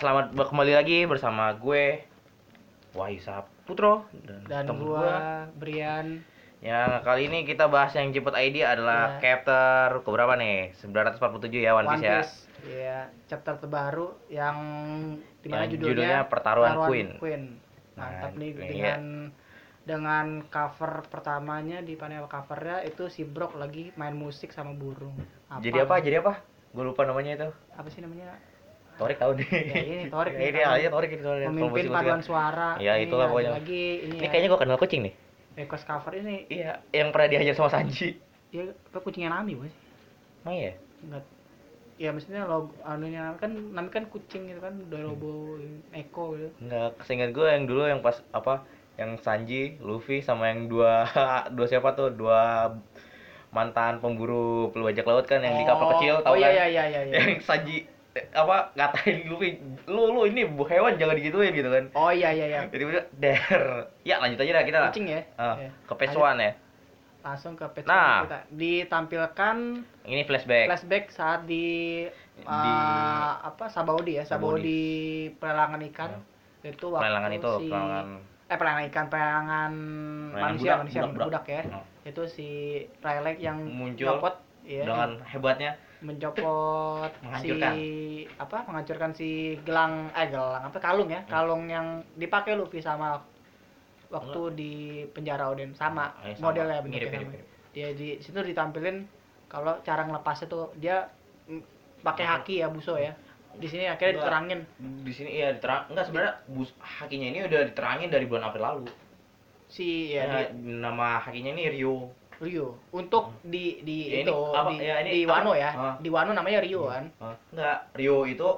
selamat kembali lagi bersama gue Wahyu Saputro dan, dan gua Brian Ya, kali ini kita bahas yang jemput ID adalah Ya. chapter keberapa nih? 947 ya One Piece, ya. ya chapter terbaru yang di mana Yang judulnya, judulnya Pertaruhan Queen. mantap Nah, nih iya. dengan dengan cover pertamanya di panel covernya itu si Brock lagi main musik sama burung Jadi apa? Jadi apa? Gue lupa namanya itu. apa sih namanya Torik tahu nih. Ya, ini Torik Ya, ini aja Torik itu soalnya. pemimpin Komposisi paduan suara Ya, Ini itulah pokoknya. lagi ini, Ini ya, kayaknya gue kenal kucing nih. request cover ini Iya, yang pernah dihajar sama Sanji. ya apa kucingnya Nami boy Emang ya? Enggak. Ya maksudnya lo anunya kan Nami kan kucing gitu kan Dorobo Eko gitu. Enggak, seingat gue yang dulu yang pas apa yang Sanji, Luffy sama yang dua dua siapa tuh? Dua mantan pemburu pelbajak laut kan yang di kapal kecil tahu oh, kan? iya iya iya iya. Yang Sanji apa ngatain Luffy, lu lu ini bu hewan jangan digituin gitu kan. Oh iya iya iya. Jadi udah der. Ya lanjut aja dah kita. Kucing ya. Ah, Iya. ke ya. Langsung ke Nah. kita. Ditampilkan Ini flashback. flashback saat di, Di- uh, apa Sabaudi ya, Sabaudi. Sabaudi pelelangan ikan. Itu waktu Pelelangan itu, si pelelangan eh pelelangan ikan, pelelangan Pelelangan manusia, budak, manusia budak, budak, ya. Oh. Itu si Rayleigh yang Muncul nyopot ya, dengan hebatnya mencopot Menghancurkan. si apa menghancurkan si gelang eh gelang apa kalung ya Hmm. kalung yang dipakai Luffy sama waktu di penjara Oden sama Eh, sama. modelnya Mirip, mirip, dia di situ ditampilin kalau cara ngelepasnya tuh dia pakai haki ya buso ya di sini akhirnya Enggak. diterangin di sini iya diterang enggak sebenarnya bus hakinya ini udah diterangin dari bulan April lalu. si ya Ya, di nama hakinya ini Rio. Rio untuk di di Ya, ini itu apa- di, ya, ini di? Wano ya Ah. di Wano namanya Rio kan Hah? Enggak, Rio itu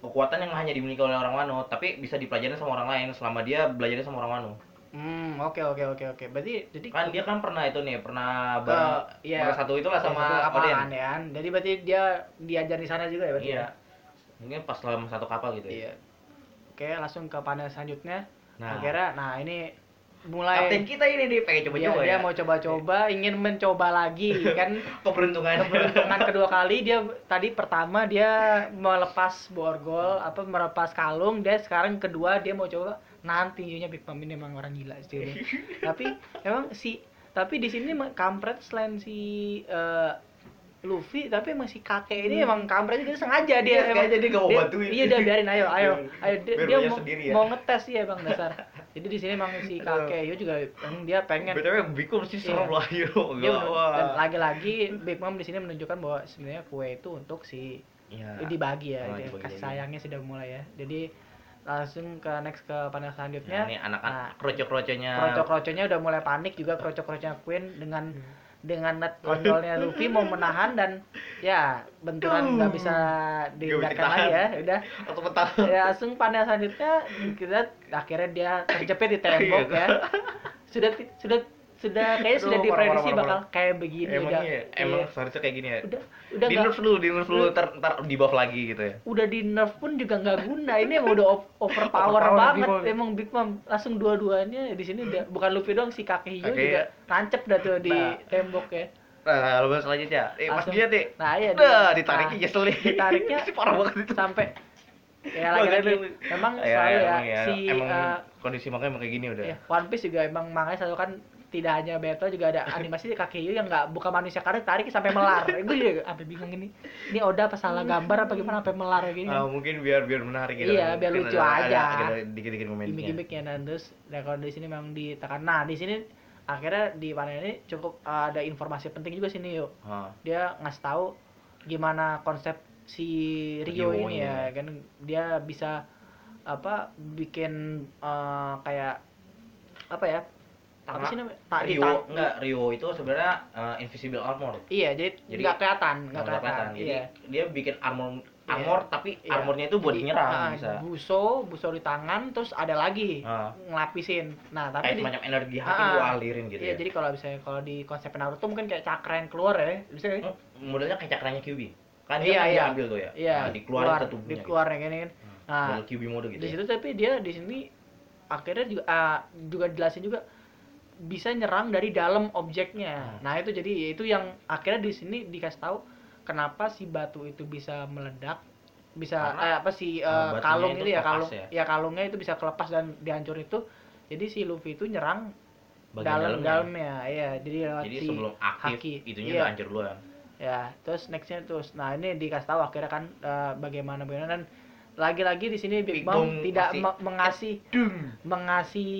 kekuatan yang hanya dimiliki oleh orang Wano, tapi bisa dipelajari sama orang lain selama dia belajarnya sama orang Wano. hmm oke oke oke oke berarti jadi Kan dia kan pernah itu nih, pernah iya. bareng satu itulah sama apa Oden. kan jadi berarti dia diajar di sana juga ya berarti Iya. ya? Mungkin pas dalam satu kapal gitu ya. iya oke langsung ke panel selanjutnya Nah. akhirnya nah ini mulai Kapten kita ini nih pengen coba-coba dia ya. mau coba-coba ingin mencoba lagi kan keberuntungan. keberuntungan kedua kali dia tadi pertama dia melepas borgol apa melepas kalung dia sekarang kedua dia mau coba nanti tinjunya Big Mom ini emang orang gila sih tapi emang si tapi di sini kampret selain si eh, Luffy tapi emang si kakek ini emang kampret juga sengaja dia Iya, sengaja dia nggak mau dia- bantuin. iya dia biarin ayo ayo ayo dia, Biar dia belajar mau, sendiri ya. mau ngetes ya bang dasar jadi di sini emang si kakek Yo juga emang dia pengen BTW Biko mesti serem Iya. lah yo. dia Gak, dan lagi-lagi Big Mom di sini menunjukkan bahwa sebenarnya kue itu untuk si Iya. dibagi ya, Oh, dia kasih sayangnya sudah mulai ya. Jadi langsung ke next ke panel Nah, selanjutnya. ini anak-anak Nah, kroco-kroconya. Kroco-kroconya udah mulai panik juga kroco-kroconya Queen dengan Hmm. Dengan net kontrolnya Luffy mau menahan dan ya benturan nggak bisa dihindarkan lagi ya udah Atau petang. ya langsung panel selanjutnya kita akhirnya dia terjepit di tembok Iya. ya sudah sudah sudah kayaknya sudah Aduh, diprediksi parah, parah, bakal kayak begini Emang udah iya, emang iya. seharusnya kayak gini ya. udah udah di nerf dulu, di nerf dulu, ntar, ntar di buff lagi gitu ya. udah di nerf pun juga nggak guna ini emang udah overpower Overpower banget Big emang Big Mom langsung dua-duanya di sini udah bukan Luffy doang si kakek hijau Oke. juga nancep dah tuh di Nah. tembok ya Nah, lo bahas selanjutnya. Eh, Langsung- dia deh. nah iya dia- ditariknya nah, nih. ditariknya Si parah banget itu. sampai ya lagi-lagi memang Ya, selalu ya, emang ya, si emang eh, kondisi makanya emang kayak gini udah. ya, One Piece juga emang makanya selalu kan tidak hanya battle juga ada animasi kakek hijau yang nggak bukan manusia karena tarik sampai melar gue juga sampai bingung ini ini Oda apa salah gambar apa gimana sampai melar kayak gini Ah, mungkin biar biar menarik gitu. Iya, biar Mungkin lucu ada- aja. Ada, dikit-dikit momennya. gimmick-gimmicknya dan terus nah kalau di sini memang ditekan nah di sini akhirnya di panel ini cukup uh, ada informasi penting juga sini yuk Ah, dia ngasih tahu gimana konsep si Rio, Rio ini ini. ya kan dia bisa apa bikin uh, kayak apa ya apa sih namanya tak di Rio, tang- enggak, Rio itu sebenarnya uh, invisible armor. iya jadi Jadi- nggak kelihatan nggak Nggak kelihatan Jadi iya dia bikin armor Iya. armor tapi Iya. armornya itu buat Jadi, nyerang ah, bisa. buso buso di tangan terus ada lagi Ah. ngelapisin nah tapi Kayak di- semacam energi hati Ah, gua alirin gitu iya ya. jadi kalau misalnya kalau di konsep Naruto mungkin kayak cakra yang keluar ya bisa Hmm, modelnya kayak cakranya Kyuubi. Kan dia Iya, kan iya. diambil tuh ya. iya Nah, dikeluarin keluar ke tubuhnya. gitu. dikeluar yang ini kan Hmm, nah model Kyuubi mode gitu. di ya. situ tapi dia di sini akhirnya juga ah, juga jelasin juga bisa nyerang dari dalam objeknya. Hmm. Nah, itu jadi itu yang akhirnya di sini dikasih tahu kenapa si batu itu bisa meledak bisa Karena, eh, apa sih eh, batunya kalung itu itu ya kalung ya? ya kalungnya itu bisa kelepas dan dihancur itu jadi si Luffy itu nyerang dalam dalamnya. ya jadi lewat Jadi si sebelum aktif haki. itunya Iya. udah hancur duluan. ya terus nextnya terus nah ini dikasih tahu akhirnya kan eh, bagaimana bagaimana dan lagi-lagi di sini Big Big Mom Mom tidak me- mengasih mengasih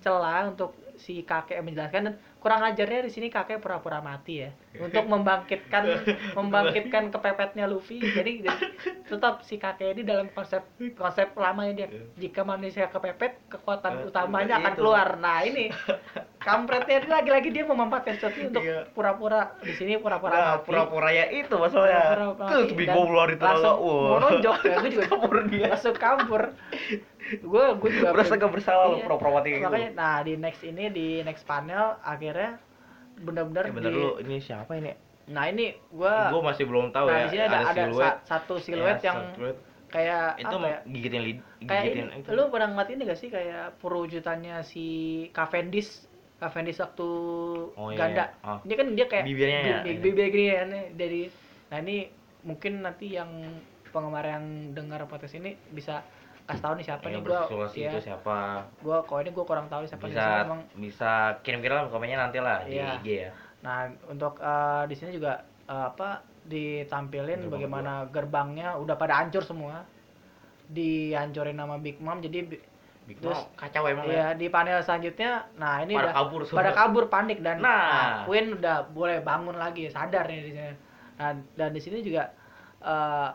celah untuk si kakek menjelaskan dan kurang ajarnya di sini kakek pura-pura mati ya. Untuk membangkitkan membangkitkan kepepetnya Luffy. Jadi di- tetap si kakek ini dalam konsep konsep lamanya dia. Jika manusia kepepet kekuatan Eh, utamanya akan keluar. Nah ini kampretnya ini lagi-lagi dia memanfaatkan sesuatu untuk Iya. pura-pura di sini pura-pura Nah, mati pura-pura ya itu masalahnya. Terus mati. Big Dan Mom keluar itu langsung nonjok ya gue juga kabur dia. langsung kabur gue gue juga Berasa gak bersalah lu Iya. pura-pura mati kayak gitu. makanya nah di next ini di next panel akhirnya benar-benar Eh, bentar di- dulu, ini siapa ini? nah ini gua Gua masih belum tahu nah ya. di sini ada ada, siluet. sa- satu siluet Ya, yang siluet. kayak itu apa ya gigitin lid, kayak gigitin ini, itu. lu pernah ngeliat ini gak sih kayak perwujudannya si Cavendish Cavendish waktu Oh, iya, ganda iya. Oh. dia kan dia kayak Bibirnya ya, bi- ini. bibir gini ya nih, dari nah ini mungkin nanti yang penggemar yang dengar podcast ini bisa kasih tahu nih siapa Yang nih gua ya, itu siapa? gua kalau ini gua kurang tahu nih siapa nih Bisa Soalnya emang bisa kirim-kirim komennya nanti lah di Iya. IG ya. Nah, untuk eh, di sini juga eh, apa ditampilin Gerbang bagaimana gerbangnya udah pada hancur semua. Dihancurin nama Big Mom. Jadi Big Terus, Mom kacau emang ya ya. di panel selanjutnya nah ini Pada udah kabur pada kabur panik dan Nah. Queen udah boleh bangun lagi sadar nih di sini. Nah, dan di sini juga eh,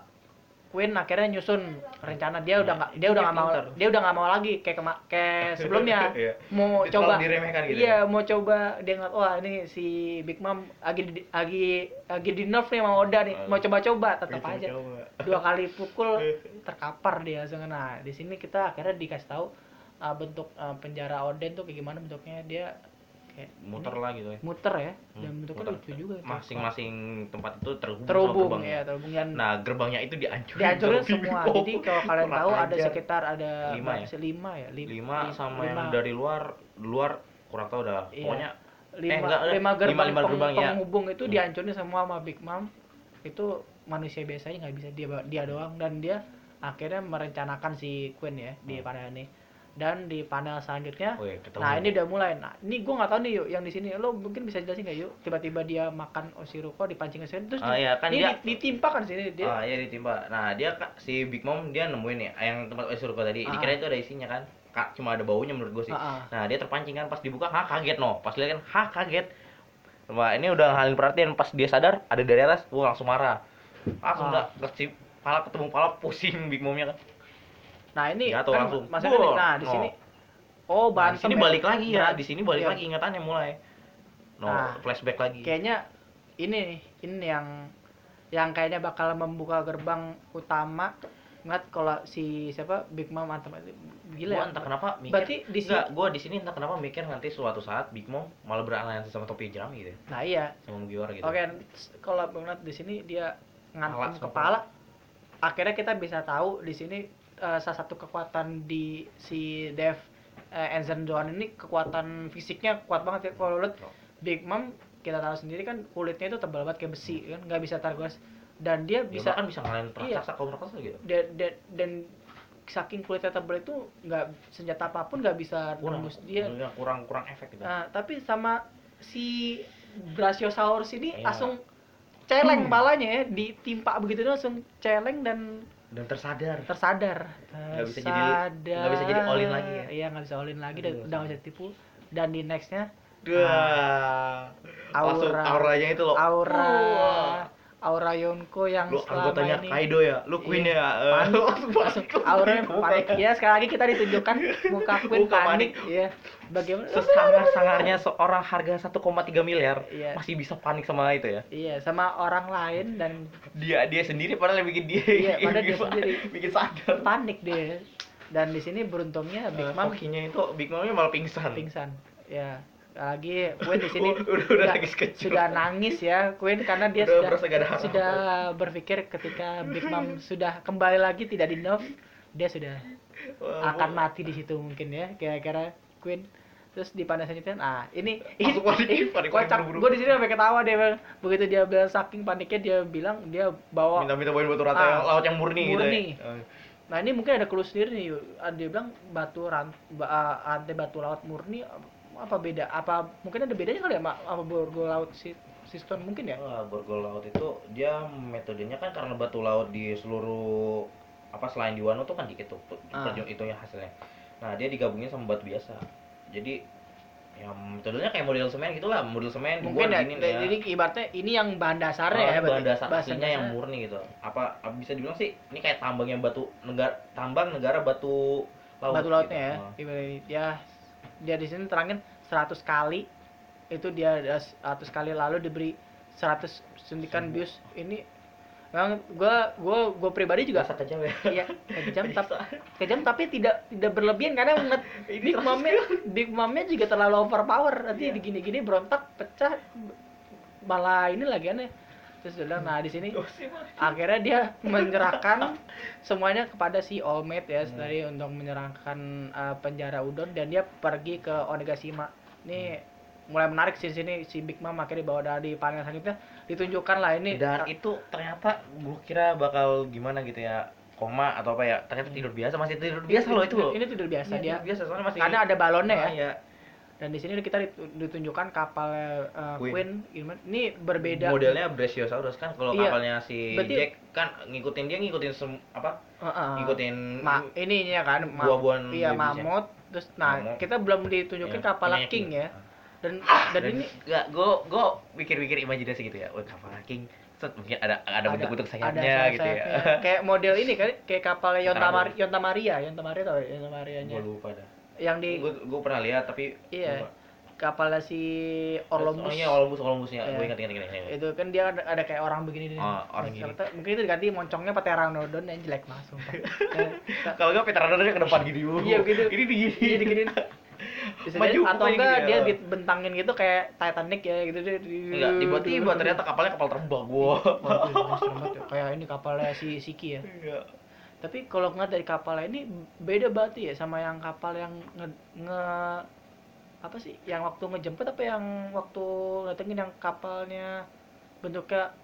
Queen akhirnya nyusun rencana. Dia udah nggak dia Iya, udah nggak mau dia udah nggak mau lagi kayak kema- kayak sebelumnya. Iya. mau Dia coba gitu iya ya. mau coba dia ngeliat wah ini si Big Mom lagi lagi lagi di nerf nih sama Oda nih. Mau coba-coba tetap aja. Dua kali pukul terkapar dia langsung. Nah di sini kita akhirnya dikasih tahu uh, bentuk uh, penjara Oden tuh kayak gimana bentuknya. Dia kayak Muter lah gitu ya. muter ya dan Hmm, bentuknya muter. lucu juga. Masing-masing tempat itu terhubung, terhubung gerbangnya. ya terhubung dan Nah, gerbangnya itu dihancurin. dihancurin semua Mom. jadi kalau kalian tahu ada ajar. sekitar ada Lima ya? lima ya Lim- lima li- sama lima- yang dari luar luar kurang tahu dah. Iya. Pokoknya lima, Eh, enggak, lima gerbang Lima- lima peng- gerbang, ya. penghubung itu Hmm. dihancurin semua sama Big Mom itu manusia biasanya nggak bisa dia dia doang dan dia akhirnya merencanakan si Queen ya di Hmm. panel ini dan di panel selanjutnya Wih, ketemu. nah ini udah mulai nah ini gua nggak tahu nih yuk yang di sini lo mungkin bisa jelasin nggak yuk tiba-tiba dia makan Oshiruko dipancing sini terus di- iya, kan ini dia- di- ditimpa kan sini dia Ah iya ditimpa. Nah dia si Big Mom dia nemuin ya yang tempat Oisuruko tadi. Ah. Dikira itu ada isinya kan. Kak cuma ada baunya menurut gue sih. Ah, ah. Nah dia terpancing kan pas dibuka, hah kaget no. Pas lihat kan, hah kaget. Wah ini udah ngalin perhatian pas dia sadar ada dari atas, wah langsung marah. Langsung Ah. udah kecip pala ketemu pala pusing Big Momnya kan. Nah ini Jatuh kan langsung. maksudnya Wah, nah di no. sini oh Nah, di bantem sini ya. balik lagi ya, di sini balik iya. lagi ingatannya mulai. No, Nah, flashback lagi. kayaknya ini nih ini yang yang kayaknya bakal membuka gerbang utama ngeliat kalau si siapa Big Mom mantap gila Gua ya entah kenapa mikir Berarti di sini- gua di sini entah kenapa mikir nanti suatu saat Big Mom malah beraliansi sama topi jerami gitu ya. nah iya Sama Mugiwara gitu. oke kalau ngeliat di sini dia ngantem kepala akhirnya kita bisa tahu di sini eh, salah satu kekuatan di si Dev eh, Enzen Doan ini kekuatan fisiknya kuat banget ya kalau lihat Big Mom kita tahu sendiri kan kulitnya itu tebal banget kayak besi kan nggak bisa tergores dan dia bisa bisa kan bisa ngalahin Iya. raksasa kaum raksasa gitu. dan, dan, dan saking kulitnya tebal itu nggak senjata apa pun nggak bisa Kurang nembus dia kurang kurang efek gitu. Nah, tapi sama si Brachiosaurus ini Iya. langsung celeng palanya ya ditimpa begitu langsung celeng dan Dan tersadar. tersadar Nggak bisa jadi- nggak bisa jadi all in lagi ya? iya nggak bisa all in lagi dan udah nggak bisa ditipu dan di nextnya Wah. Langsung Aura. auranya itu loh. aura. Aura Yonko yang Lu selama anggotanya ini Kaido ya, lu Queen Iya, ya. eh, panik, langsung langsung auranya panik ya sekali lagi kita ditunjukkan muka Queen Muka panik, panik. ya bagaimana Sesangar-sangarnya seorang harga 1,3 miliar Iya. masih bisa panik sama itu ya. iya sama orang lain dan Dia dia sendiri padahal yang bikin dia Iya, padahal dia sendiri. bikin sadar. panik deh dan di sini beruntungnya Big Eh, Mom itu Big Momnya malah pingsan. pingsan ya lagi Queen di sini Udah- udah- udah nangis kecil. sudah nangis ya Queen karena dia Udah sudah sudah berpikir ketika Big Mom sudah kembali lagi tidak di nerf dia sudah Wah, akan mati di situ mungkin ya kira-kira Queen terus di panah selanjutnya ini Langsung panik, ini panik, kocak gue di sini sampai ketawa deh Bang. begitu dia bilang saking paniknya dia bilang dia bawa minta minta bawain batu rata Ah, yang laut yang murni, murni. gitu ya. Nah ini mungkin ada clue sendiri nih. Ah, Dia bilang batu ran, ba, ah, rantai batu laut murni apa beda? Apa mungkin ada bedanya kali ya sama, sama borgol laut si siston mungkin ya? Wah, borgol laut itu dia metodenya kan karena batu laut di seluruh apa selain di Wano tuh kan dikit tuh Ah. perju- itunya hasilnya. Nah, dia digabungin sama batu biasa. Jadi ya metodenya kayak model semen gitulah, model semen Mungkin ya, diginin jadi ibaratnya ini yang bahan dasarnya Oh, ya. bahan dasar aslinya yang murni gitu. Apa, apa bisa dibilang sih ini kayak tambangnya batu negara tambang negara batu laut. batu lautnya ya. gitu. Oh. Ibarat- Ya dia di sini terangin 100 kali itu dia ada 100 kali lalu diberi 100 suntikan bius ini memang gua gua gua pribadi juga Juga kejam ya. iya kejam tapi kejam tapi tidak tidak berlebihan karena menget Big Mom-nya Big Mom-nya juga terlalu overpower. Nanti Iya. digini-gini berontak pecah malah ini lagi aneh terus dia bilang nah di sini. Akhirnya dia menyerahkan semuanya kepada si All Might ya Hmm. tadi untuk menyerahkan uh, penjara Udon. Dan dia pergi ke Onigashima. Ini mulai menarik sih sini si Big Mom akhirnya bawa dari panel selanjutnya. Ditunjukkan lah ini dan itu ternyata gua kira bakal gimana gitu ya koma atau apa ya ternyata tidur biasa masih tidur biasa loh itu. Loh ini tidur biasa Iya, dia tidur biasa soalnya masih karena ada balonnya ya. Ah, iya. Dan di sini kita ditu- ditunjukkan kapal uh, Queen. Queen. ini berbeda. Modelnya Brachiosaurus kan kalau Iya. kapalnya si Berarti- Jack kan ngikutin dia ngikutin sem- apa? Heeh. ngikutin ma ininya kan ma- buah-buahan iya mamut. Terus nah Mamut. kita belum ditunjukin Iya, kapal King ya. Dan dan, dan ini nggak gue gue pikir-pikir imajinasi gitu ya. Oh kapal king. Set mungkin ada ada bentuk-bentuk sayapnya ada gitu ya. kayak model ini kan kayak kapal Yonta, Tahu. Mar- Yonta Maria Yonta Maria tau ya? Yonta Marianya gue lupa dah yang di gue gue pernah lihat tapi Iya. lupa. kapalnya si Orlomus oh iya Orlomus Orlomusnya Iya. gue ingat ingat ingat, itu kan dia ada, ada kayak orang begini Oh, orang gini. Ternyata mungkin itu diganti moncongnya Pteranodon yang jelek banget sumpah kalau nggak Pteranodonnya ke depan gini Iya, gitu. ini di Iya diginiin. Bisa Maju jadi, atau enggak dia ya. dibentangin gitu kayak Titanic ya gitu dia. di- Enggak, tiba-tiba ternyata kapalnya kapal terbang gua. Ya. kayak ini kapalnya si Siki ya. Iya. Tapi kalau ngeliat dari kapalnya ini beda banget ya sama yang kapal yang nge, nge- apa sih? Yang waktu ngejemput apa yang waktu datengin yang kapalnya bentuknya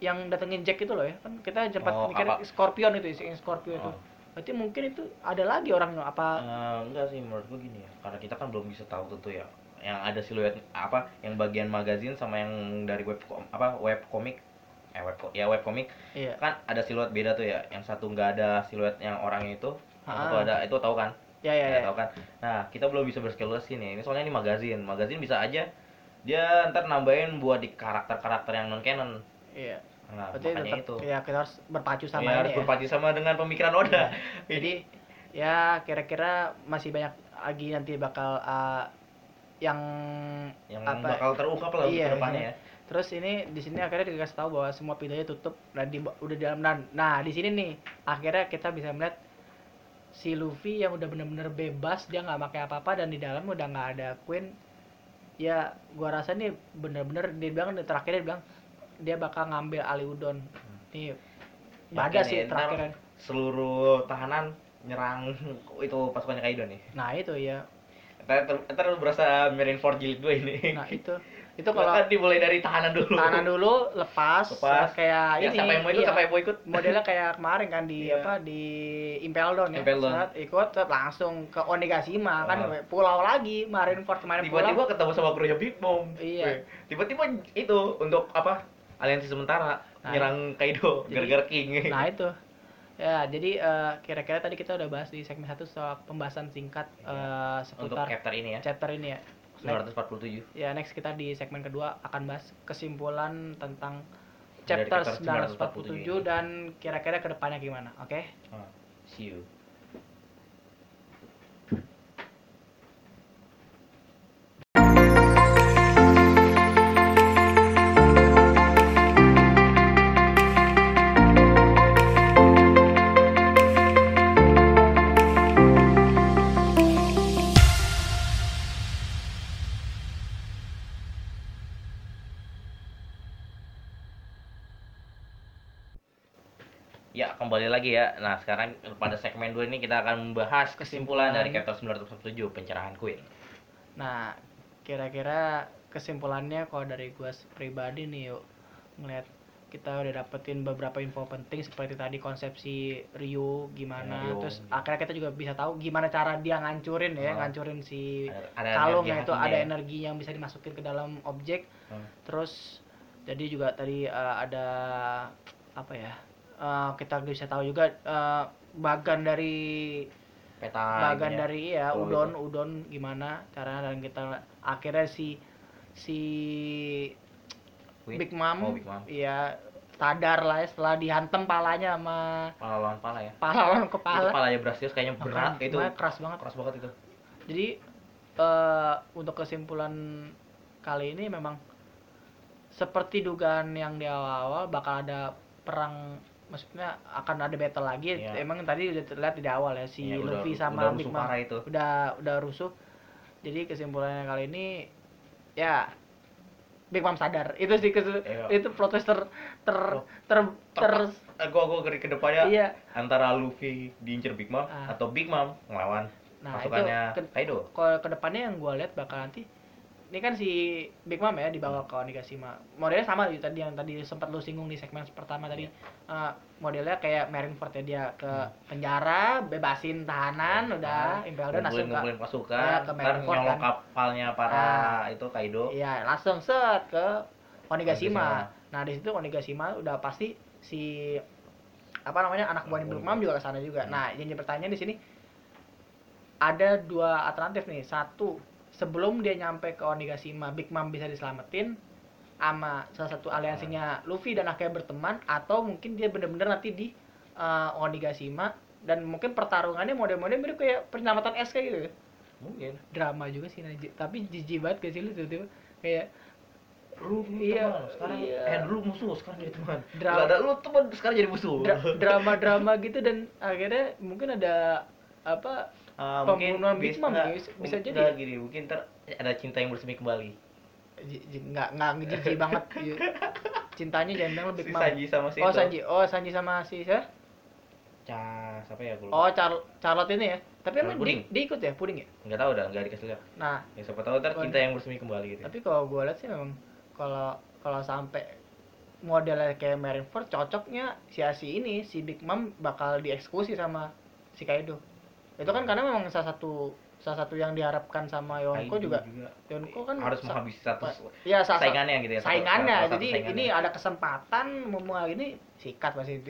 yang datengin Jack itu loh ya. Kan kita jemput Oh, mikir kapal- Scorpion itu si Scorpio itu. Oh. berarti mungkin itu ada lagi orang apa? Eh, enggak sih menurut gua gini ya, karena kita kan belum bisa tahu tentu ya. Yang ada siluet apa yang bagian magazin sama yang dari web apa web komik eh web ya web komik iya. Kan ada siluet beda tuh ya yang satu nggak ada siluet yang orangnya itu yang satu Ah. ada itu tahu kan? Ya ya, Ya, ya. tahu kan? Nah kita belum bisa berspekulasi nih ini soalnya ini magazin magazin bisa aja dia ntar nambahin buat di karakter-karakter yang non canon iya. Nah berarti makanya tetap itu. ya kita harus berpacu sama ya, harus ini ya. berpacu sama dengan pemikiran Oda. Jadi ya kira-kira masih banyak lagi nanti bakal uh, yang yang apa bakal terungkap lah Iya, ke depannya ya terus ini di sini akhirnya dikasih tahu bahwa semua pintunya tutup dan di, udah di dalam dan nah di sini nih akhirnya kita bisa melihat si Luffy yang udah bener-bener bebas dia nggak pakai apa-apa dan di dalam udah nggak ada Queen. Ya gua rasa nih bener-bener dia bilang terakhir dia bilang dia bakal ngambil alih udon. Nih badas sih terakhir. seluruh tahanan nyerang itu pasukannya Kaido nih. Nah itu ya ntar, ntar, ntar berasa Marineford jilid 2 ini nah itu itu kalau kan dimulai dari tahanan dulu tahanan dulu lepas, Lepas. kayak ya, ini siapa yang mau ikut iya. siapa yang mau ikut modelnya kayak kemarin kan di Iya. apa di Impel Down ya Impel Down. Saat ikut langsung ke Onigashima kan Ah. pulau lagi Marineford kemarin tiba-tiba pulau ketemu sama krunya Big Mom Iya. Tiba-tiba itu untuk apa aliansi sementara Nah, nyerang Kaido gara-gara King nah itu ya jadi eh, kira-kira tadi kita udah bahas di segmen satu soal pembahasan singkat eh, Iya. untuk seputar chapter ini ya? Chapter ini ya. Next, 947 ya next kita di segmen kedua akan bahas kesimpulan tentang chapter chapter 947 947 dan kira-kira ke depannya gimana oke? Ah, see you Ya, kembali lagi ya. Nah, sekarang pada segmen 2 ini kita akan membahas kesimpulan Kesimpulan. dari Captain 947 pencerahan Queen. Nah, kira-kira kesimpulannya kalau dari gua pribadi nih yuk ngeliat kita udah dapetin beberapa info penting seperti tadi konsepsi Ryu gimana Ya, Ryu. terus akhirnya kita juga bisa tahu gimana cara dia ngancurin ya Oh. ngancurin si Ada, ada kalung yang itu ada ya. energi yang bisa dimasukin ke dalam objek Hmm. terus jadi juga tadi eh, ada apa ya eh, kita bisa tahu juga eh, bagan dari Peta bagan ininya. dari ya Oh, udon udon gimana caranya dan kita akhirnya si si. Big Mom, Oh, Big Mom. iya sadar lah ya setelah dihantem palanya sama Pala lawan pala ya. pahlawan Itu kepala palanya Brasius kayaknya berat Makanya, itu. keras banget Keras banget itu. jadi eh untuk kesimpulan kali ini memang seperti dugaan yang di awal-awal bakal ada perang maksudnya akan ada battle lagi Iya. emang tadi udah terlihat di awal ya si Iya, udah- Luffy sama udah Big rusuh Mom itu. udah udah rusuh jadi kesimpulannya kali ini ya Big Mom sadar itu sih Iya. itu protes ter ter Oh. ter, ter, Eh, gua ke depannya iya antara Luffy diincer Big Mom Ah. atau Big Mom ngelawan nah ke- Kaido. kalau ke depannya yang gue lihat bakal nanti ini kan si Big Mom ya dibawa ke Onigashima modelnya sama gitu tadi yang tadi sempat lu singgung di segmen pertama tadi Iya. Eh, modelnya kayak Marineford ya dia ke Hmm. penjara bebasin tahanan udah Impel Down langsung ke pasukan, Ya, ke Marineford nyolong kan. kapalnya para Ah. itu Kaido. iya langsung set ke Onigashima Onigashima. nah di situ Onigashima udah pasti si apa namanya anak buahnya Big Mom juga ke sana juga Hmm. nah yang jadi pertanyaan di sini ada dua alternatif nih satu sebelum dia nyampe ke Onigashima Big Mom bisa diselamatin sama salah satu aliansinya Luffy dan akhirnya berteman atau mungkin dia bener-bener nanti di uh, Onigashima dan mungkin pertarungannya model-model mirip kayak penyelamatan SK gitu ya. Mungkin. drama juga sih Najib tapi jijik banget gak sih lu tiba-tiba kayak Lu Iya, teman, sekarang iya. eh dulu musuh, sekarang jadi teman. Drama- ada lu teman, sekarang jadi musuh. dra- drama-drama gitu dan akhirnya mungkin ada apa Ah, pembunuhan Big bis- Mom bisa- bisa jadi. gini, mungkin ntar ada cinta yang bersemi kembali. nggak nggak jijik banget Iya. cintanya jangan bilang lebih Si Mom Sanji sama si oh itu. Sanji oh Sanji sama si siapa? Ca, siapa ya gue oh Char Charlotte ini ya tapi emang Puding. dia, dia ikut ya puding ya Nggak tahu dah, nggak dikasih lihat. nah Ya siapa tahu ntar cinta yang bersemi kembali gitu. tapi kalau gue lihat sih memang kalau kalau sampai modelnya kayak Marineford cocoknya si si ini si Big Mom bakal dieksekusi sama si Kaido itu kan karena memang salah satu salah satu yang diharapkan sama Yonko Kaido juga Yonko kan harus menghabisi satu Iya, sa- saingannya gitu ya. saingannya satu jadi saingannya. ini ada kesempatan mau ini sikat pasti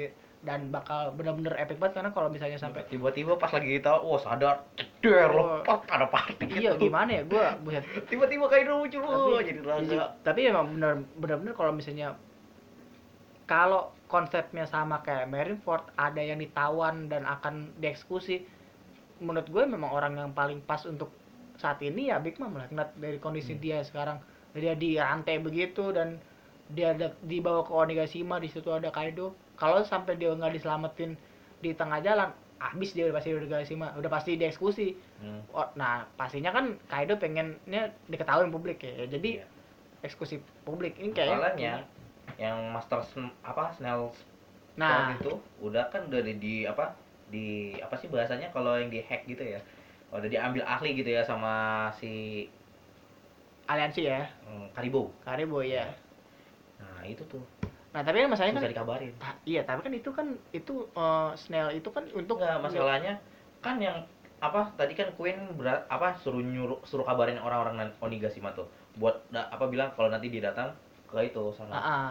dan bakal bener-bener epic banget karena kalau misalnya sampai tiba-tiba pas lagi tahu, wah sadar, ceder Oh. lepas ada party iya gitu. gimana ya gue buset Tiba-tiba Kaido muncul, tapi, jadi raga. tapi emang bener bener-bener kalau misalnya kalau konsepnya sama kayak Marineford ada yang ditawan dan akan dieksekusi menurut gue memang orang yang paling pas untuk saat ini ya Big Mom lah ngeliat dari kondisi Hmm. dia sekarang dia di rantai begitu dan dia ada, dibawa ke Onigashima di situ ada Kaido kalau sampai dia nggak diselamatin di tengah jalan habis dia udah pasti di Onigashima udah pasti dieksekusi Hmm. Oh, nah pastinya kan Kaido pengennya diketahui publik ya jadi Iya. eksekusi publik ini kayak Masalahnya yang Master Sn- apa Snail nah itu udah kan udah di, di apa di apa sih bahasanya kalau yang di hack gitu ya? Udah diambil ahli gitu ya sama si aliansi ya? Hmm, Karibo Karibo ya nah itu tuh. Nah tapi kan masalahnya susah kan dikabarin. Ta- iya tapi kan itu kan itu eh, Snail itu kan untuk enggak masalahnya kan yang apa tadi kan Queen berat apa suruh nyuruh suruh kabarin orang-orang Onigashima tuh. Buat da- apa bilang kalau nanti dia datang ke itu Ah, sana ah.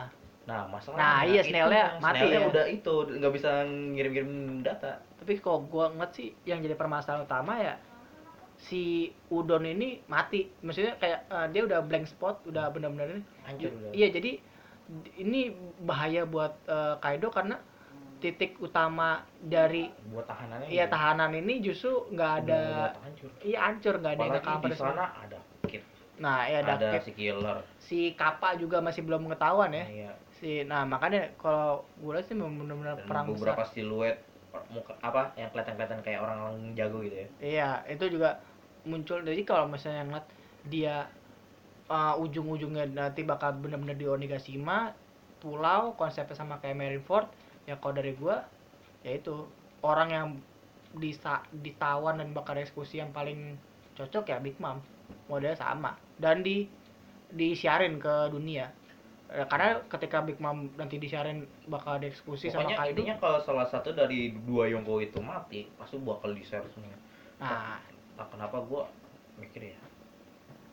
Nah masalahnya Nah, iya, snailnya mati snailnya ya. udah itu nggak bisa ngirim-ngirim data. Tapi kalau gua ngeliat sih yang jadi permasalahan utama ya si Udon ini mati. Maksudnya kayak eh, dia udah blank spot udah benar-benar ini. Hancur iya jadi ini bahaya buat eh, Kaido karena titik utama dari buat tahanannya iya gitu. tahanan ini justru nggak ada iya hancur nggak ada yang cover di sana nah iya ada, si killer. si Kappa juga masih belum ketahuan ya. Iya. si nah makanya kalau gue lihat sih memang benar-benar perang beberapa besar siluet muka apa yang kelihatan-kelihatan kayak orang-orang jago gitu ya. Iya itu juga muncul. Jadi kalau misalnya ngeliat dia uh, ujung-ujungnya nanti bakal benar-benar di Onigashima pulau konsepnya sama kayak Marineford ya kalau dari gua yaitu orang yang disa, ditawan dan bakal eksekusi yang paling cocok ya Big Mom modelnya sama dan di disiarin ke dunia Eh, karena ketika Big Mom nanti disiarin bakal dieksekusi sama Pokoknya Kaido intinya kalau salah satu dari dua Yonko itu mati, pasti bakal di share semua. nah kenapa gua mikir ya?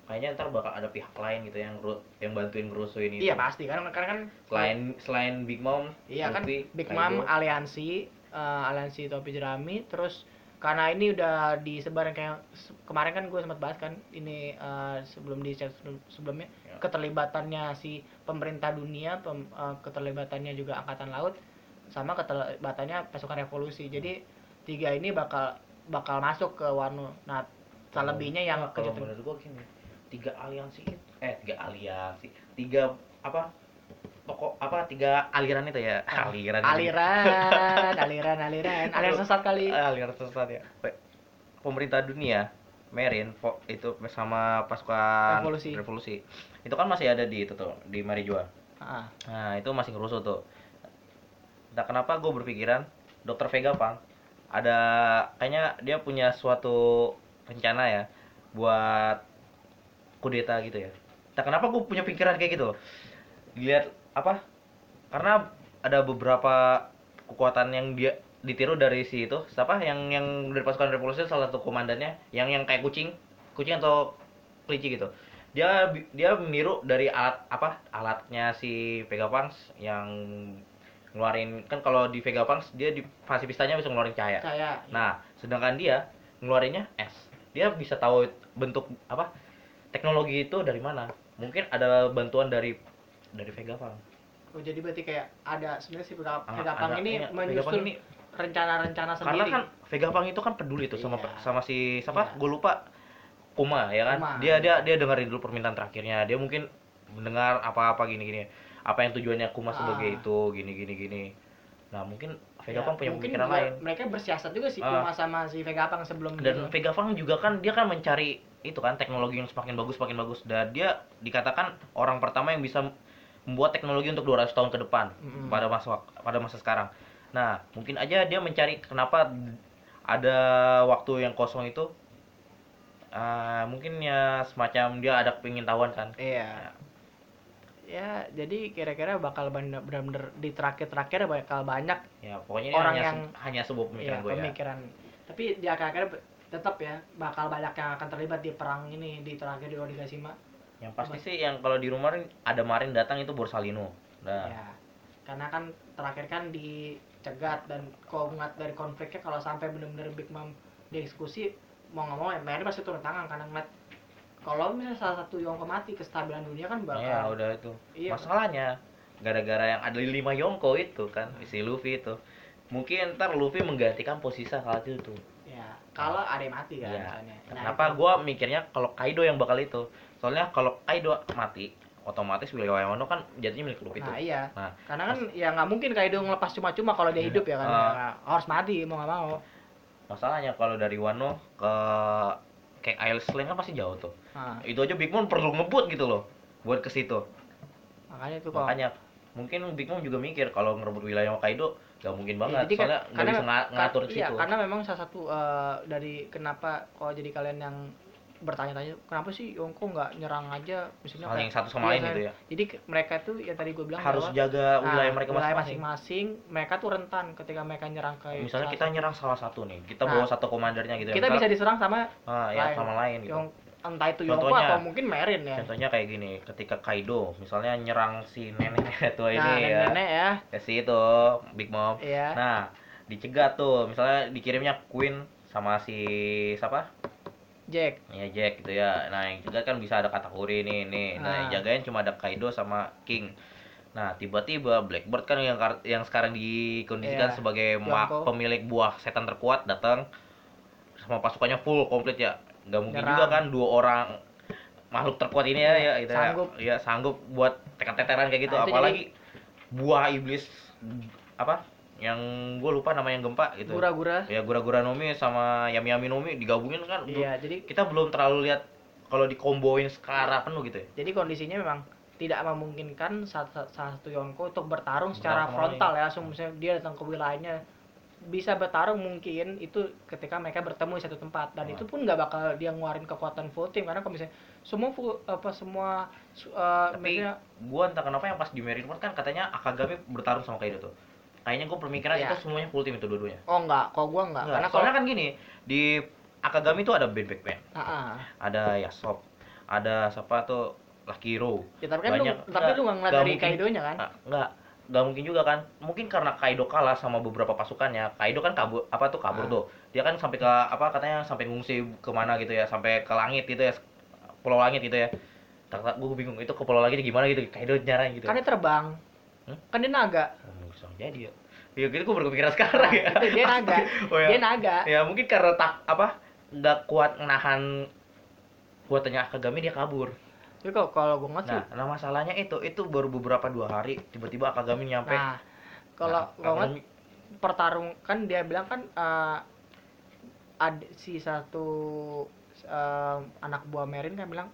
Kayaknya ntar bakal ada pihak lain gitu yang yang bantuin ngerusuin itu. iya pasti kan karena kan Selain selain Big Mom, Iya kan Luffy, Big Kaido. Mom aliansi eh, aliansi topi jerami terus karena ini udah disebarin kayak kemarin kan gue sempat bahas kan ini eh, sebelum di sebelum- sebelumnya Ya. keterlibatannya si pemerintah dunia pem- eh, keterlibatannya juga angkatan laut sama keterlibatannya pasukan revolusi. Jadi tiga ini bakal bakal masuk ke Wano nah selebihnya yang kalau menurut gua gini, tiga aliansi itu eh tiga aliansi, tiga apa pokok apa tiga aliran itu ya? Ah, aliran. aliran aliran aliran. Aliran sesat kali. Ah, aliran sesat ya. Pe- pemerintah dunia Marine fo- itu sama pasukan Revolusi. itu kan masih ada di itu tuh di Marijua Ah, nah itu masih ngerusuh tuh. Nah kenapa gue berpikiran dokter Vega Pang ada kayaknya dia punya suatu rencana ya buat kudeta gitu ya. Nah kenapa gue punya pikiran kayak gitu? Dilihat apa? Karena ada beberapa kekuatan yang dia ditiru dari si itu. Siapa? Yang yang dari pasukan revolusi salah satu komandannya. Yang yang kayak kucing. Kucing atau kelinci gitu. Dia dia meniru dari alat apa? Alatnya si Vegapunk yang ngeluarin kan kalau di Vegapunk dia di fase pistanya bisa ngeluarin cahaya. Saya Nah, sedangkan dia ngeluarinnya es. Dia bisa tahu bentuk apa? Teknologi itu dari mana. Mungkin ada bantuan dari dari Vegapunk. Oh, jadi berarti kayak ada sebenarnya si Vega- Ah, Vegapunk ada- ini iya, menyusun ini rencana-rencana sendiri. karena kan Vegapunk itu kan peduli tuh sama Iya. sama si siapa? Iya. Gue lupa. Kuma ya kan. Kuma. Dia dia dia dengerin dulu permintaan terakhirnya. Dia mungkin mendengar apa-apa gini-gini. Apa yang tujuannya Kuma sebagai Ah. itu gini gini. Nah, mungkin Ya, Vegapunk punya mungkin pemikiran lain. Mereka bersiasat juga sih Ah. Kuma sama si Vegapunk sebelum dan gitu. Vegapunk juga kan dia kan mencari itu kan teknologi yang semakin bagus semakin bagus dan dia dikatakan orang pertama yang bisa membuat teknologi untuk 200 tahun ke depan Mm-mm. pada masa pada masa sekarang. Nah, mungkin aja dia mencari kenapa ada waktu yang kosong itu ah, mungkin ya semacam dia ada pengintahuan kan. Iya. Ya, jadi kira-kira bakal bener-bener di terakhir-terakhir bakal banyak Ya, pokoknya ini Orang hanya yang- se- hanya sebuah pemikiran ya, gue ya. pemikiran. Tapi di akhir-akhir tetap ya bakal banyak yang akan terlibat di perang ini di terakhir di Onigashima. Yang pasti sih yang kalau di rumah ada Marin datang itu Borsalino. Nah, Ya. Karena kan terakhir kan dicegat dan kalau ngeliat dari konfliknya kalau sampai bener-bener Big Mom dieksekusi mau nggak mau ya Mary pasti turun tangan karena ngeliat kalau misalnya salah satu Yonko mati kestabilan dunia kan bakal Ya udah itu. Iya. Masalahnya gara-gara yang ada lima Yonko itu kan si Luffy itu. Mungkin ntar Luffy menggantikan posisi saat itu kalau ada yang mati kan misalnya. Nah, Kenapa itu- gua mikirnya kalau Kaido yang bakal itu? Soalnya kalau Kaido mati, otomatis wilayah Wano kan jadinya milik Luffy tuh. Nah iya, Nah, karena kan ya nggak mungkin Kaido ngelepas cuma-cuma kalau dia Iya. hidup ya kan, Ah. Ya, harus mati mau nggak mau. masalahnya kalau dari Wano ke kayak Isle Lane kan pasti jauh tuh. Nah, Itu aja Big Mom perlu ngebut gitu loh buat ke situ. makanya itu kok. Makanya mungkin Big Mom juga mikir kalau ngerebut wilayah Kaido gak mungkin Ya, banget. jadi kan- Soalnya karena- bisa nga- ngatur Ka- di iya, situ. karena memang salah satu eh, dari kenapa kalau jadi kalian yang bertanya-tanya kenapa sih Yongko nggak nyerang aja misalnya kayak- satu sama Iya, lain saya- gitu ya. Jadi ke- mereka tuh ya tadi gue bilang Harus bahwa, jaga nah, wilayah mereka masing-masing. mereka tuh rentan ketika mereka nyerang ke Misalnya kita satu- nyerang salah satu nih, kita Nah, bawa satu komandernya gitu. ya. kita bisa diserang sama ah, ya, lain. sama lain gitu. Yong entah itu Yongko Contohnya- atau mungkin Merin ya. Contohnya kayak gini, ketika Kaido misalnya nyerang si nenek tua ini nah, ya. nenek ya. Ya si itu Big Mom. Iya. Nah, dicegat tuh, misalnya dikirimnya Queen sama si siapa? Jack. Ya Jack gitu ya. Nah, yang cegat kan bisa ada Katakuri nih, nih. Nah, yang Ah. jagain cuma ada Kaido sama King. Nah, tiba-tiba Blackbird kan yang yang sekarang dikondisikan Iya, sebagai Yonko. pemilik buah setan terkuat datang sama pasukannya full komplit ya. Gak mungkin Nyerang. juga kan dua orang makhluk terkuat ini ya, Iya, ya gitu ya. sanggup. ya sanggup buat tekan-teteran kayak gitu Nah, apalagi buah iblis apa yang gue lupa nama yang gempa gitu Gura-gura. ya gura-gura nomi sama yami yami nomi digabungin kan Iya, jadi kita belum terlalu lihat kalau dikomboin sekarang penuh gitu ya jadi kondisinya memang tidak memungkinkan salah, satu Yonko untuk bertarung secara frontal ya langsung misalnya dia datang ke wilayahnya bisa bertarung mungkin itu ketika mereka bertemu di satu tempat. Dan Oh. itu pun nggak bakal dia ngeluarin kekuatan full team. Karena kalau misalnya semua full apa semua eh, tapi maksudnya- gua entah kenapa yang pas di Marineford kan katanya Akagami bertarung sama Kaido tuh. Kayaknya gua pemikiran Iya. itu semuanya full team itu dua-duanya. Oh enggak kalau gua enggak, Enggak, karena soalnya kan gini di Akagami tuh ada Ben Backman Ah, ah. ada Yasop. Ada siapa tuh? Lucky Hero ya tapi kan lu Banyak. tapi Nggak, lu nggak ngeliat dari. Kaido-nya kan? Ah, enggak nggak mungkin juga kan. Mungkin karena Kaido kalah sama beberapa pasukannya. Kaido kan kabur apa tuh kabur Ah. tuh. Dia kan sampai ke apa katanya sampai ngungsi ke mana gitu ya. Sampai ke langit gitu ya. Pulau langit gitu ya. Tak tak gue bingung itu ke pulau langit gimana gitu. Kaido nyarang gitu. Kan dia terbang. Hmm? kan dia naga. Oh, bisa jadi ya. Ya gitu gue baru kepikiran sekarang Nah, ya. itu dia naga. Oh, ya. dia naga. Ya mungkin karena tak apa nggak kuat nahan buatannya Akagami dia kabur jadi kalau kalau gua ngeliat sih nah nah masalahnya itu itu baru beberapa dua hari tiba-tiba Akagami nyampe nah kalau Nah, Akagami- pertarung kan dia bilang kan eh, ada si satu eh, anak buah Merin kan bilang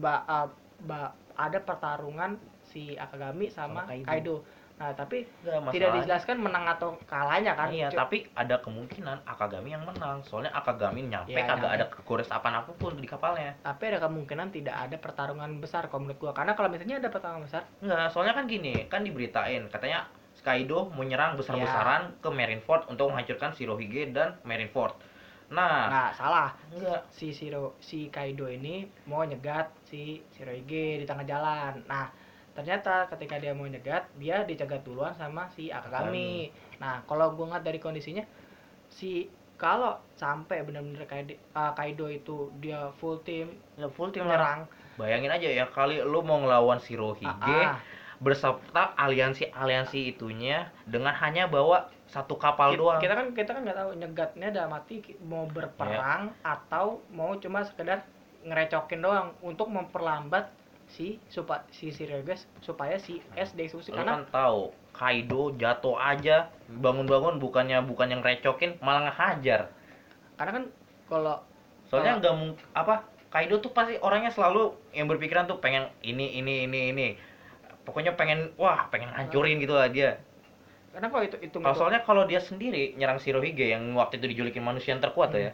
ba, eh, ba- ada pertarungan si Akagami sama, Sama Kaido. Kaido. Nah, tapi tidak dijelaskan menang atau kalahnya kan. Iya, Cu- tapi ada kemungkinan Akagami yang menang. Soalnya Akagami nyampe Iya, kagak nyampe. ada kegores apa pun di kapalnya. tapi ada kemungkinan tidak ada pertarungan besar kalau menurut gua. Karena kalau misalnya ada pertarungan besar, Enggak, soalnya kan gini, kan diberitain katanya Kaido menyerang besar-besaran Iya. ke Marineford untuk menghancurkan Shirohige dan Marineford. Nah, nah salah. enggak. Si Shiro, si Kaido ini mau nyegat si Shirohige di tengah jalan. Nah, ternyata ketika dia mau nyegat, dia dicegat duluan sama si Akagami. Nah, kalau gua ngeliat dari kondisinya si kalau sampai benar-benar Kaido, ah, Kaido itu dia full team Ya full tim lah. menyerang, Bayangin aja ya kali lu mau ngelawan Shirohige ah, ah, berserta aliansi-aliansi itunya dengan hanya bawa satu kapal Ki- doang. Kita kan kita kan nggak tahu nyegatnya dalam arti ki- mau berperang atau mau cuma sekedar ngerecokin doang untuk memperlambat si supa, si Sirius supaya si S dieksekusi Lu karena kan tahu Kaido jatuh aja bangun-bangun bukannya bukan yang recokin malah ngehajar. karena kan kalau Soalnya nggak mung apa Kaido tuh pasti orangnya selalu yang berpikiran tuh pengen ini ini ini ini. Pokoknya pengen wah pengen hancurin gitu lah dia. karena kalau itu itu Kalau soalnya kalau dia sendiri nyerang Shirohige yang waktu itu dijulikin manusia yang terkuat tuh ya.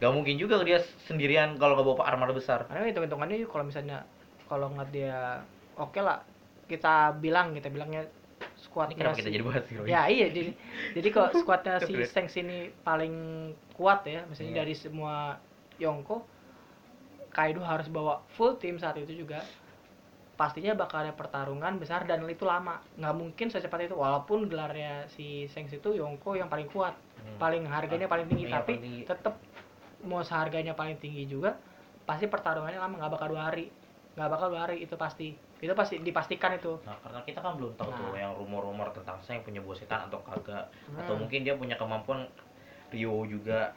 Gak mungkin juga dia sendirian kalau nggak bawa armor besar. karena hitung hitungannya kalau misalnya kalau nggak dia oke lah kita bilang kita bilangnya squadnya kenapa kita si- jadi bahas? Ya iya jadi jadi kalau squadnya si. Sengs ini paling kuat ya, misalnya Iya. dari semua Yonko, Kaido harus bawa full tim saat itu juga. Pastinya bakal ada pertarungan besar dan itu lama. Nggak mungkin secepat itu walaupun gelarnya si Sengs itu Yonko yang paling kuat, Hmm. paling harganya paling tinggi, Iya, tapi tetap mau seharganya paling tinggi juga pasti pertarungannya lama nggak bakal dua hari nggak bakal hari itu pasti itu pasti dipastikan itu Nah, karena kita kan belum tahu tuh Nah. yang rumor-rumur tentang saya punya buah setan atau kagak. Atau Hmm. mungkin dia punya kemampuan Rio juga.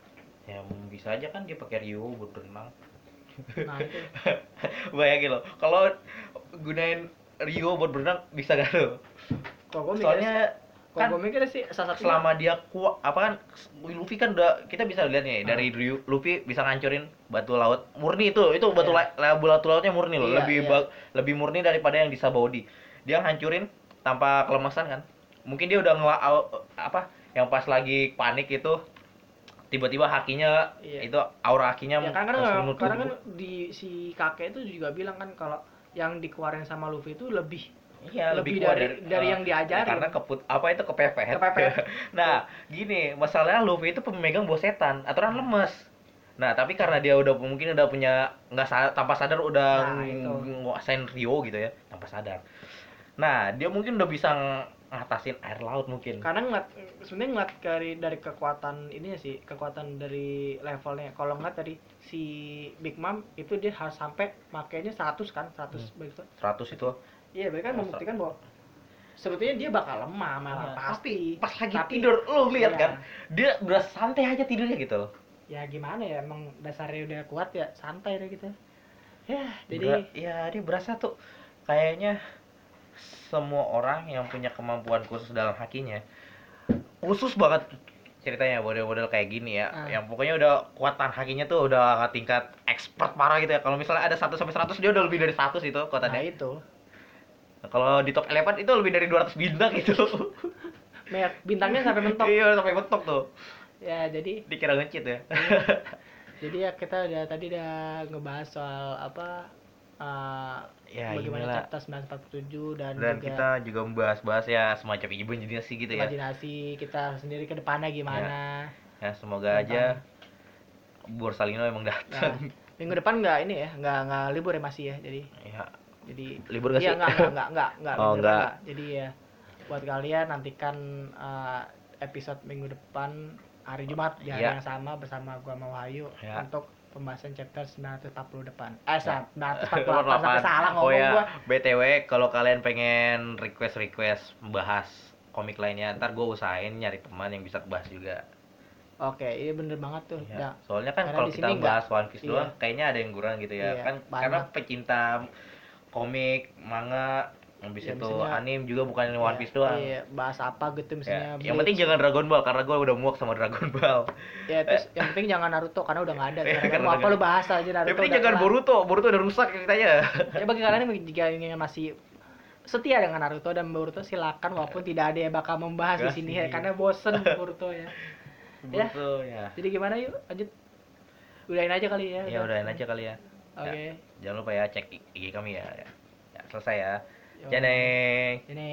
Ya bisa aja kan dia pakai Rio buat berenang. nah itu Bayangin loh, kalau gunain Rio buat berenang bisa gak lo? kalau gue mikirnya Soalnya kan gue mikirnya sih satu selama dia kuat apa kan Luffy kan udah kita bisa lihat nih Ah. dari Rio, Luffy bisa ngancurin batu laut murni itu itu batu Iya. la- batu lautnya murni loh Iya, lebih ba- lebih murni daripada yang di Sabaudi dia hancurin tanpa kelemasan kan mungkin dia udah ngela au- apa yang pas lagi panik itu tiba-tiba hakinya Iya. itu aura hakinya ya kan kan langsung karena kan di si kakek itu juga bilang kan kalau yang dikeluarin sama Luffy itu lebih Iya, lebih lebih, kuat dari- dari eh, yang diajarin. Karena keput apa itu kepepet. Kepepet. nah, gini, masalahnya Luffy itu pemegang bos setan, aturan lemes. Nah, tapi karena dia udah mungkin udah punya nggak sa- tanpa sadar udah Nah, nguasain Rio gitu ya, tanpa sadar. Nah, dia mungkin udah bisa ng- ngatasin air laut mungkin. karena ngeliat sebenarnya ngeliat dari dari kekuatan ininya sih kekuatan dari levelnya kalau ngeliat dari si Big Mom itu dia harus sampai makainya 100 kan 100 begitu 100 itu iya berarti kan membuktikan bahwa sebetulnya dia bakal lemah malah Iya, pasti pas lagi Tapi- tidur lo lihat Iya. kan, dia udah santai aja tidurnya gitu loh. ya gimana ya emang dasarnya udah kuat ya santai deh gitu ya jadi Bera- ya dia berasa tuh kayaknya semua orang yang punya kemampuan khusus dalam hakinya khusus banget ceritanya model-model kayak gini ya Ah. yang pokoknya udah kuatan hakinya tuh udah tingkat expert parah gitu ya kalau misalnya ada 1 sampai 100 dia udah lebih dari 100 itu nah kuatannya itu kalau di top 11 itu lebih dari 200 bintang itu mer bintangnya sampai mentok Iya, sampai mentok tuh. ya jadi Dikira ngecit ya. jadi ya kita udah tadi udah ngebahas soal apa uh, ya, bagaimana inilah. chapter 947 dan, Dan juga kita juga membahas-bahas ya semacam imajinasi gitu ya. imajinasi kita sendiri ke depannya gimana Ya, semoga aja Borsalino emang Nah, datang. minggu depan nggak ini ya nggak nggak libur ya masih ya jadi Ya, jadi libur gak iya sih? nggak nggak nggak nggak nggak Oh, minggu depan nggak. nggak. jadi ya buat kalian nantikan uh, episode minggu depan hari Jumat di hari Iya. yang sama bersama gua mau Wahyu Ya. untuk pembahasan chapter 940 depan eh Ya. 948 sampai salah oh ngomong ya, gua BTW kalau kalian pengen request-request bahas komik lainnya, ntar gue usahain nyari teman yang bisa bahas juga. oke iya bener banget tuh Ya, Nah, Soalnya kan kalau kita bahas One Piece iya. doang, kayaknya ada yang kurang gitu ya. Iya, kan banyak. karena pecinta komik, manga, habis Ya, itu misalnya- anime juga bukan One iya, Piece doang. iya, bahas apa gitu Ya, misalnya yang penting jangan Dragon Ball karena gue udah muak sama Dragon Ball. ya terus yang penting jangan Naruto karena udah nggak ada Iya, sekarang karena mau udah apa lu bahas aja Naruto yang penting jangan kelar. Boruto, Boruto udah rusak ceritanya. ya bagi kalian yang jika ingin masih setia dengan Naruto dan Boruto silakan walaupun tidak ada yang bakal membahas di Nggak sini ya karena bosen Boruto ya Ya. Boruto ya. jadi gimana yuk lanjut udahin aja kali ya Ya udahin aja kali ya. Oke Jangan lupa ya cek IG kami ya. Ya, selesai ya. Janeng. ini